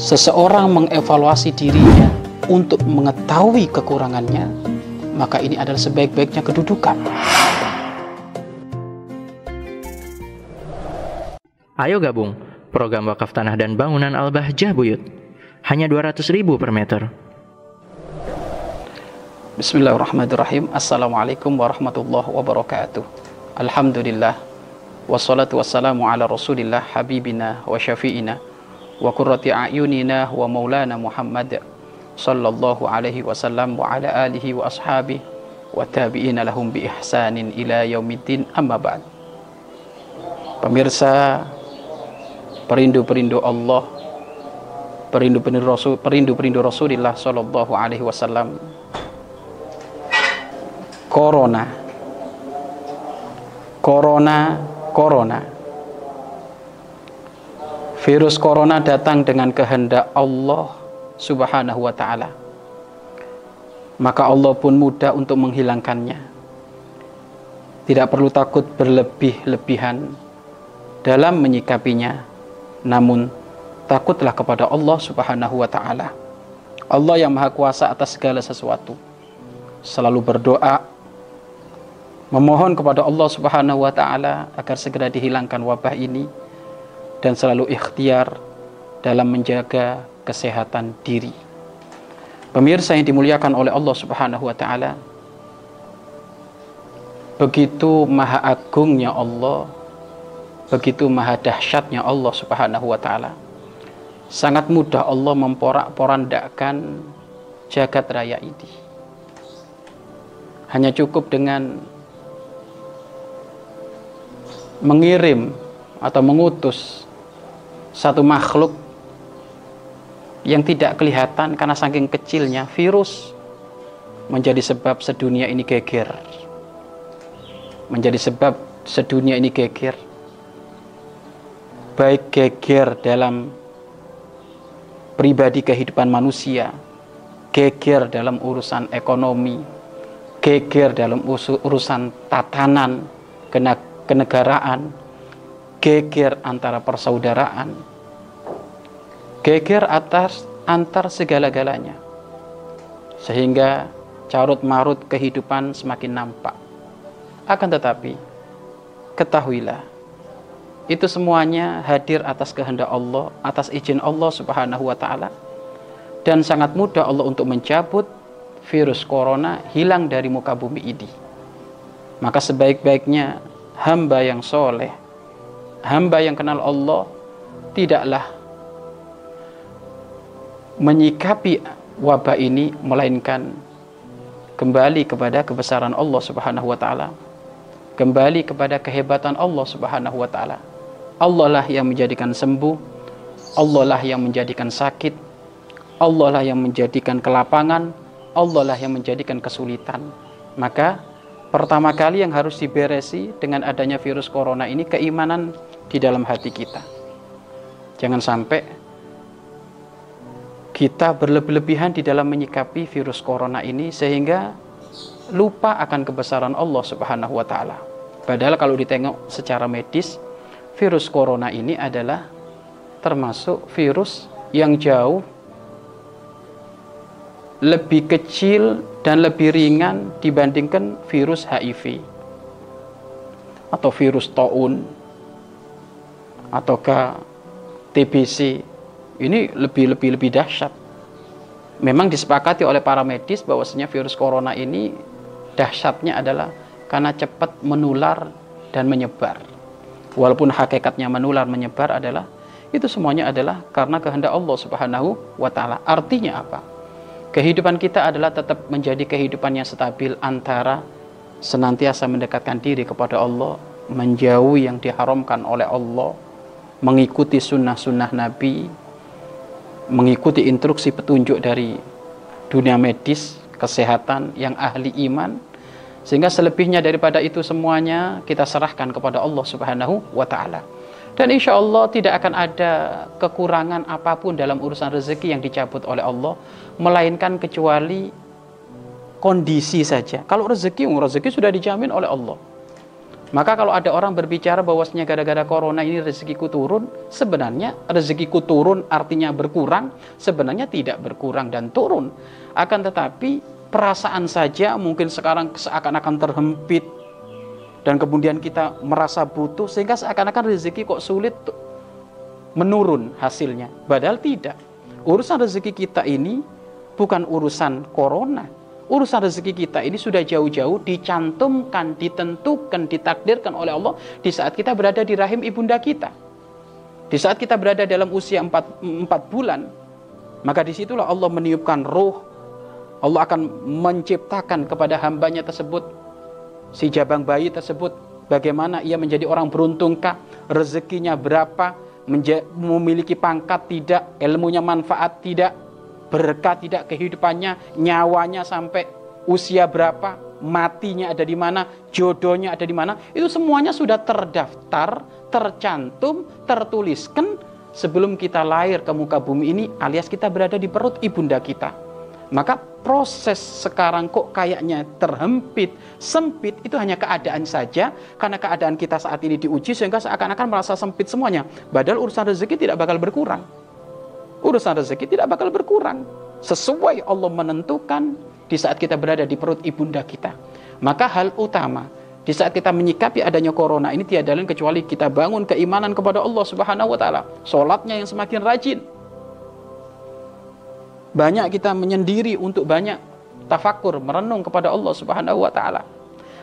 seseorang mengevaluasi dirinya untuk mengetahui kekurangannya, maka ini adalah sebaik-baiknya kedudukan. Ayo gabung program wakaf tanah dan bangunan Al-Bahjah Buyut. Hanya 200 ribu per meter. Bismillahirrahmanirrahim. Assalamualaikum warahmatullahi wabarakatuh. Alhamdulillah. Wassalatu wassalamu ala rasulillah habibina wa syafi'ina wa qurrati a'yunina wa maulana Muhammad sallallahu alaihi wasallam wa ala alihi wa ashabihi wa tabi'ina lahum bi ihsanin ila yaumiddin. Amma ba'd. Pemirsa perindu-perindu Allah perindu-perindu Rasul perindu-perindu Rasulullah sallallahu alaihi wasallam. Corona. Corona Corona Virus Corona datang dengan kehendak Allah subhanahu wa ta'ala Maka Allah pun mudah untuk menghilangkannya Tidak perlu takut berlebih-lebihan dalam menyikapinya namun takutlah kepada Allah Subhanahu wa taala. Allah yang Maha Kuasa atas segala sesuatu. Selalu berdoa memohon kepada Allah Subhanahu wa taala agar segera dihilangkan wabah ini dan selalu ikhtiar dalam menjaga kesehatan diri. Pemirsa yang dimuliakan oleh Allah Subhanahu wa taala, begitu maha agungnya Allah begitu maha dahsyatnya Allah Subhanahu wa taala. Sangat mudah Allah memporak-porandakan jagat raya ini. Hanya cukup dengan mengirim atau mengutus satu makhluk yang tidak kelihatan karena saking kecilnya virus menjadi sebab sedunia ini geger. Menjadi sebab sedunia ini geger baik geger dalam pribadi kehidupan manusia, geger dalam urusan ekonomi, geger dalam urusan tatanan kenegaraan, geger antara persaudaraan, geger atas antar segala-galanya. Sehingga carut marut kehidupan semakin nampak. Akan tetapi, ketahuilah itu semuanya hadir atas kehendak Allah, atas izin Allah Subhanahu wa taala. Dan sangat mudah Allah untuk mencabut virus corona hilang dari muka bumi ini. Maka sebaik-baiknya hamba yang soleh, hamba yang kenal Allah, tidaklah menyikapi wabah ini melainkan kembali kepada kebesaran Allah Subhanahu wa taala. Kembali kepada kehebatan Allah Subhanahu wa taala Allah lah yang menjadikan sembuh, Allah lah yang menjadikan sakit, Allah lah yang menjadikan kelapangan, Allah lah yang menjadikan kesulitan. Maka pertama kali yang harus diberesi dengan adanya virus corona ini keimanan di dalam hati kita. Jangan sampai kita berlebih-lebihan di dalam menyikapi virus corona ini sehingga lupa akan kebesaran Allah Subhanahu wa taala. Padahal kalau ditengok secara medis virus corona ini adalah termasuk virus yang jauh lebih kecil dan lebih ringan dibandingkan virus HIV atau virus taun ataukah TBC ini lebih lebih lebih dahsyat. Memang disepakati oleh para medis bahwasanya virus corona ini dahsyatnya adalah karena cepat menular dan menyebar walaupun hakikatnya menular menyebar adalah itu semuanya adalah karena kehendak Allah Subhanahu wa taala. Artinya apa? Kehidupan kita adalah tetap menjadi kehidupan yang stabil antara senantiasa mendekatkan diri kepada Allah, menjauhi yang diharamkan oleh Allah, mengikuti sunnah-sunnah Nabi, mengikuti instruksi petunjuk dari dunia medis, kesehatan yang ahli iman, sehingga selebihnya daripada itu semuanya kita serahkan kepada Allah Subhanahu wa taala. Dan insya Allah tidak akan ada kekurangan apa pun dalam urusan rezeki yang dicabut oleh Allah, melainkan kecuali kondisi saja. Kalau rezeki, rezeki sudah dijamin oleh Allah. Maka kalau ada orang berbicara bahwasanya gara-gara corona ini rezekiku turun, sebenarnya rezekiku turun artinya berkurang, sebenarnya tidak berkurang dan turun. Akan tetapi perasaan saja mungkin sekarang seakan-akan terhempit dan kemudian kita merasa butuh sehingga seakan-akan rezeki kok sulit menurun hasilnya. Padahal tidak. Urusan rezeki kita ini bukan urusan corona, urusan rezeki kita ini sudah jauh-jauh dicantumkan, ditentukan, ditakdirkan oleh Allah di saat kita berada di rahim ibunda kita. Di saat kita berada dalam usia 4, 4 bulan, maka di situlah Allah meniupkan roh. Allah akan menciptakan kepada hambanya tersebut, si jabang bayi tersebut, bagaimana ia menjadi orang beruntungkah, rezekinya berapa, memiliki pangkat tidak, ilmunya manfaat tidak, berkah tidak kehidupannya, nyawanya sampai usia berapa, matinya ada di mana, jodohnya ada di mana, itu semuanya sudah terdaftar, tercantum, tertuliskan sebelum kita lahir ke muka bumi ini alias kita berada di perut ibunda kita. Maka proses sekarang kok kayaknya terhempit, sempit itu hanya keadaan saja karena keadaan kita saat ini diuji sehingga seakan-akan merasa sempit semuanya. Padahal urusan rezeki tidak bakal berkurang urusan rezeki tidak bakal berkurang. Sesuai Allah menentukan di saat kita berada di perut ibunda kita. Maka hal utama di saat kita menyikapi adanya corona ini tiada lain kecuali kita bangun keimanan kepada Allah Subhanahu wa taala. Salatnya yang semakin rajin. Banyak kita menyendiri untuk banyak tafakur, merenung kepada Allah Subhanahu wa taala.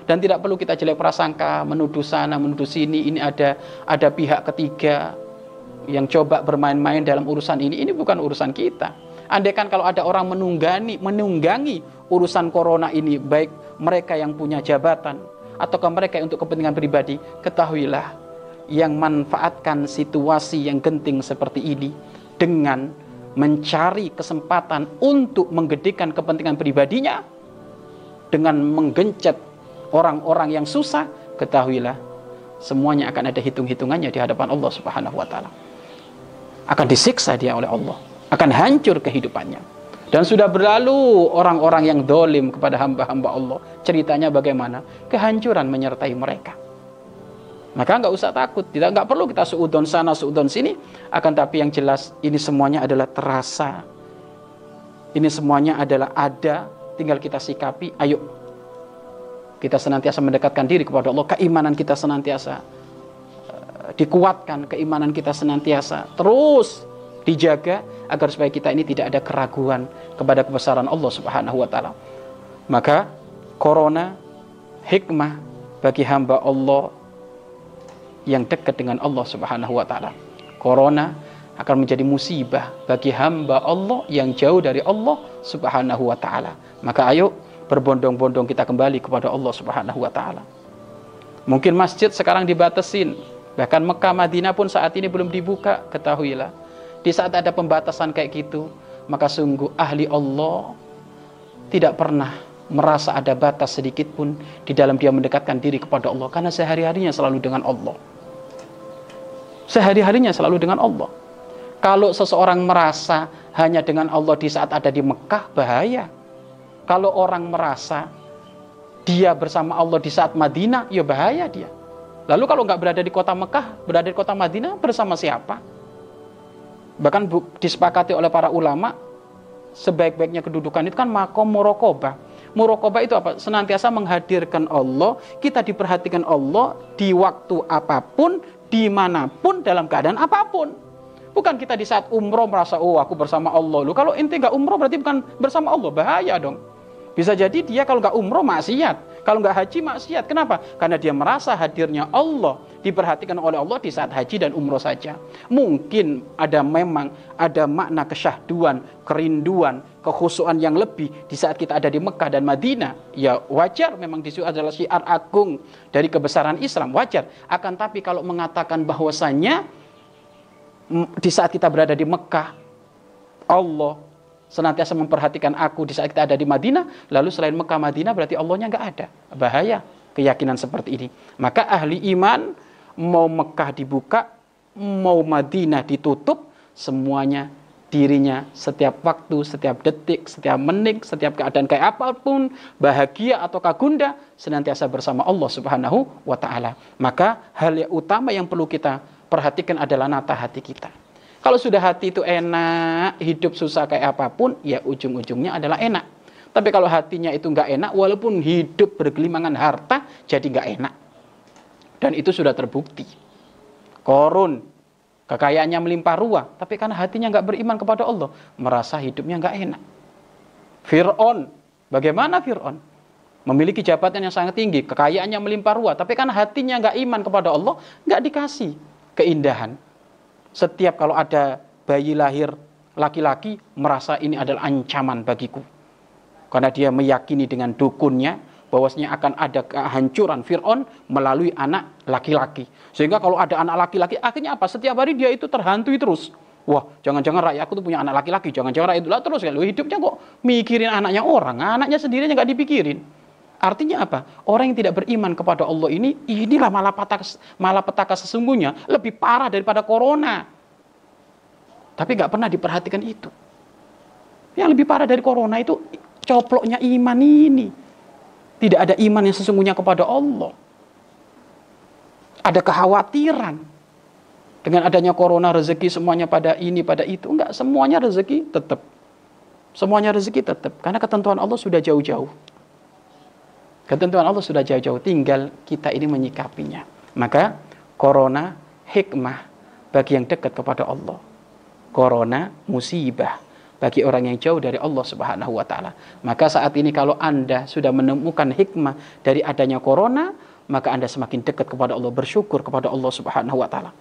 Dan tidak perlu kita jelek prasangka, menuduh sana, menuduh sini, ini ada ada pihak ketiga, yang coba bermain-main dalam urusan ini, ini bukan urusan kita. Andai kan kalau ada orang menunggangi, menunggangi urusan corona ini, baik mereka yang punya jabatan ataukah mereka untuk kepentingan pribadi, ketahuilah yang manfaatkan situasi yang genting seperti ini dengan mencari kesempatan untuk menggedikan kepentingan pribadinya dengan menggencet orang-orang yang susah, ketahuilah semuanya akan ada hitung-hitungannya di hadapan Allah Subhanahu wa taala. Akan disiksa dia oleh Allah. Akan hancur kehidupannya. Dan sudah berlalu orang-orang yang dolim kepada hamba-hamba Allah. Ceritanya bagaimana? Kehancuran menyertai mereka maka nggak usah takut tidak nggak perlu kita seudon sana seudon sini. Akan tapi yang jelas ini semuanya adalah terasa. Ini semuanya adalah ada tinggal kita sikapi ayo. Kita senantiasa mendekatkan diri kepada Allah keimanan kita senantiasa dikuatkan keimanan kita senantiasa terus dijaga agar supaya kita ini tidak ada keraguan kepada kebesaran Allah Subhanahu wa taala. Maka corona hikmah bagi hamba Allah yang dekat dengan Allah Subhanahu wa taala. Corona akan menjadi musibah bagi hamba Allah yang jauh dari Allah Subhanahu wa taala. Maka ayo berbondong-bondong kita kembali kepada Allah Subhanahu wa taala. Mungkin masjid sekarang dibatasin, Bahkan Mekah Madinah pun saat ini belum dibuka, ketahuilah. Di saat ada pembatasan kayak gitu, maka sungguh ahli Allah tidak pernah merasa ada batas sedikit pun di dalam dia mendekatkan diri kepada Allah karena sehari-harinya selalu dengan Allah. Sehari-harinya selalu dengan Allah. Kalau seseorang merasa hanya dengan Allah di saat ada di Mekah, bahaya. Kalau orang merasa dia bersama Allah di saat Madinah, ya bahaya dia. Lalu kalau nggak berada di kota Mekah, berada di kota Madinah bersama siapa? Bahkan disepakati oleh para ulama, sebaik-baiknya kedudukan itu kan makom murokobah. Murokobah itu apa? Senantiasa menghadirkan Allah, kita diperhatikan Allah di waktu apa pun, di mana pun, dalam keadaan apa pun. Bukan kita di saat umroh merasa, oh aku bersama Allah. Lu kalau inti nggak umroh berarti bukan bersama Allah, bahaya dong. Bisa jadi dia kalau nggak umroh maksiat, kalau nggak haji maksiat. Kenapa? Karena dia merasa hadirnya Allah diperhatikan oleh Allah di saat haji dan umroh saja. Mungkin ada memang ada makna kesyahduan, kerinduan, kekhusuan yang lebih di saat kita ada di Mekah dan Madinah. Ya wajar memang di situ adalah syiar agung dari kebesaran Islam, wajar. Akan tapi kalau mengatakan bahwasannya di saat kita berada di Mekah, Allah senantiasa memperhatikan aku di saat kita ada di Madinah, lalu selain Mekah Madinah berarti Allahnya nggak ada. Bahaya keyakinan seperti ini. Maka ahli iman mau Mekah dibuka, mau Madinah ditutup, semuanya dirinya setiap waktu, setiap detik, setiap menit, setiap keadaan kayak apa pun, bahagia atau kagunda, senantiasa bersama Allah Subhanahu wa taala. Maka hal yang utama yang perlu kita perhatikan adalah nata hati kita. Kalau sudah hati itu enak, hidup susah kayak apa pun, ya ujung-ujungnya adalah enak. Tapi kalau hatinya itu nggak enak, walaupun hidup bergelimangan harta, jadi nggak enak. Dan itu sudah terbukti. Korun, kekayaannya melimpah ruah, tapi karena hatinya nggak beriman kepada Allah, merasa hidupnya nggak enak. Fir'aun, bagaimana Fir'aun? Memiliki jabatan yang sangat tinggi, kekayaannya melimpah ruah, tapi karena hatinya nggak iman kepada Allah, nggak dikasih keindahan. Setiap kalau ada bayi lahir laki-laki, merasa ini adalah ancaman bagiku. Karena dia meyakini dengan dukunnya, bahwasanya akan ada kehancuran Fir'aun melalui anak laki-laki. Sehingga kalau ada anak laki-laki, akhirnya apa? Setiap hari dia itu terhantui terus. Wah, jangan-jangan rakyatku tuh punya anak laki-laki, jangan-jangan rakyat itu terus ya. hidupnya kok mikirin anaknya orang, anaknya sendirinya nggak dipikirin. Artinya apa? Orang yang tidak beriman kepada Allah ini, inilah malapetaka, malapetaka sesungguhnya lebih parah daripada corona. Tapi nggak pernah diperhatikan itu. Yang lebih parah dari corona itu coploknya iman ini. Tidak ada iman yang sesungguhnya kepada Allah. Ada kekhawatiran. Dengan adanya corona rezeki semuanya pada ini, pada itu. Enggak, semuanya rezeki tetap. Semuanya rezeki tetap. Karena ketentuan Allah sudah jauh-jauh. Ketentuan Allah sudah jauh-jauh. Tinggal kita ini menyikapinya. Maka corona hikmah bagi yang dekat kepada Allah. Corona musibah bagi orang yang jauh dari Allah Subhanahu wa taala. Maka saat ini kalau Anda sudah menemukan hikmah dari adanya corona, maka Anda semakin dekat kepada Allah, bersyukur kepada Allah Subhanahu wa taala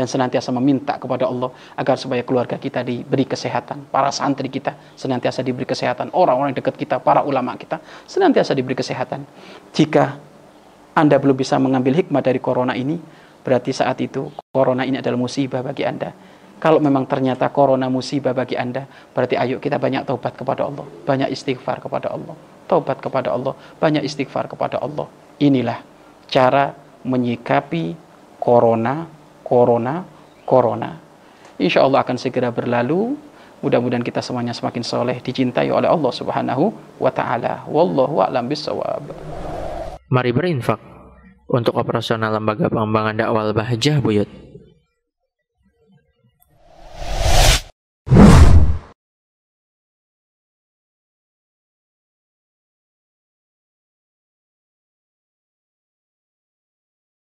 dan senantiasa meminta kepada Allah agar supaya keluarga kita diberi kesehatan, para santri kita senantiasa diberi kesehatan, orang-orang dekat kita, para ulama kita senantiasa diberi kesehatan. Jika Anda belum bisa mengambil hikmah dari corona ini, berarti saat itu corona ini adalah musibah bagi Anda kalau memang ternyata corona musibah bagi Anda, berarti ayo kita banyak taubat kepada Allah, banyak istighfar kepada Allah, taubat kepada Allah, banyak istighfar kepada Allah. Inilah cara menyikapi corona, corona, corona. Insya Allah akan segera berlalu. Mudah-mudahan kita semuanya semakin soleh, dicintai oleh Allah Subhanahu wa Ta'ala. Wallahu a'lam bisawab. Mari berinfak untuk operasional lembaga pengembangan dakwah Bahjah Buyut.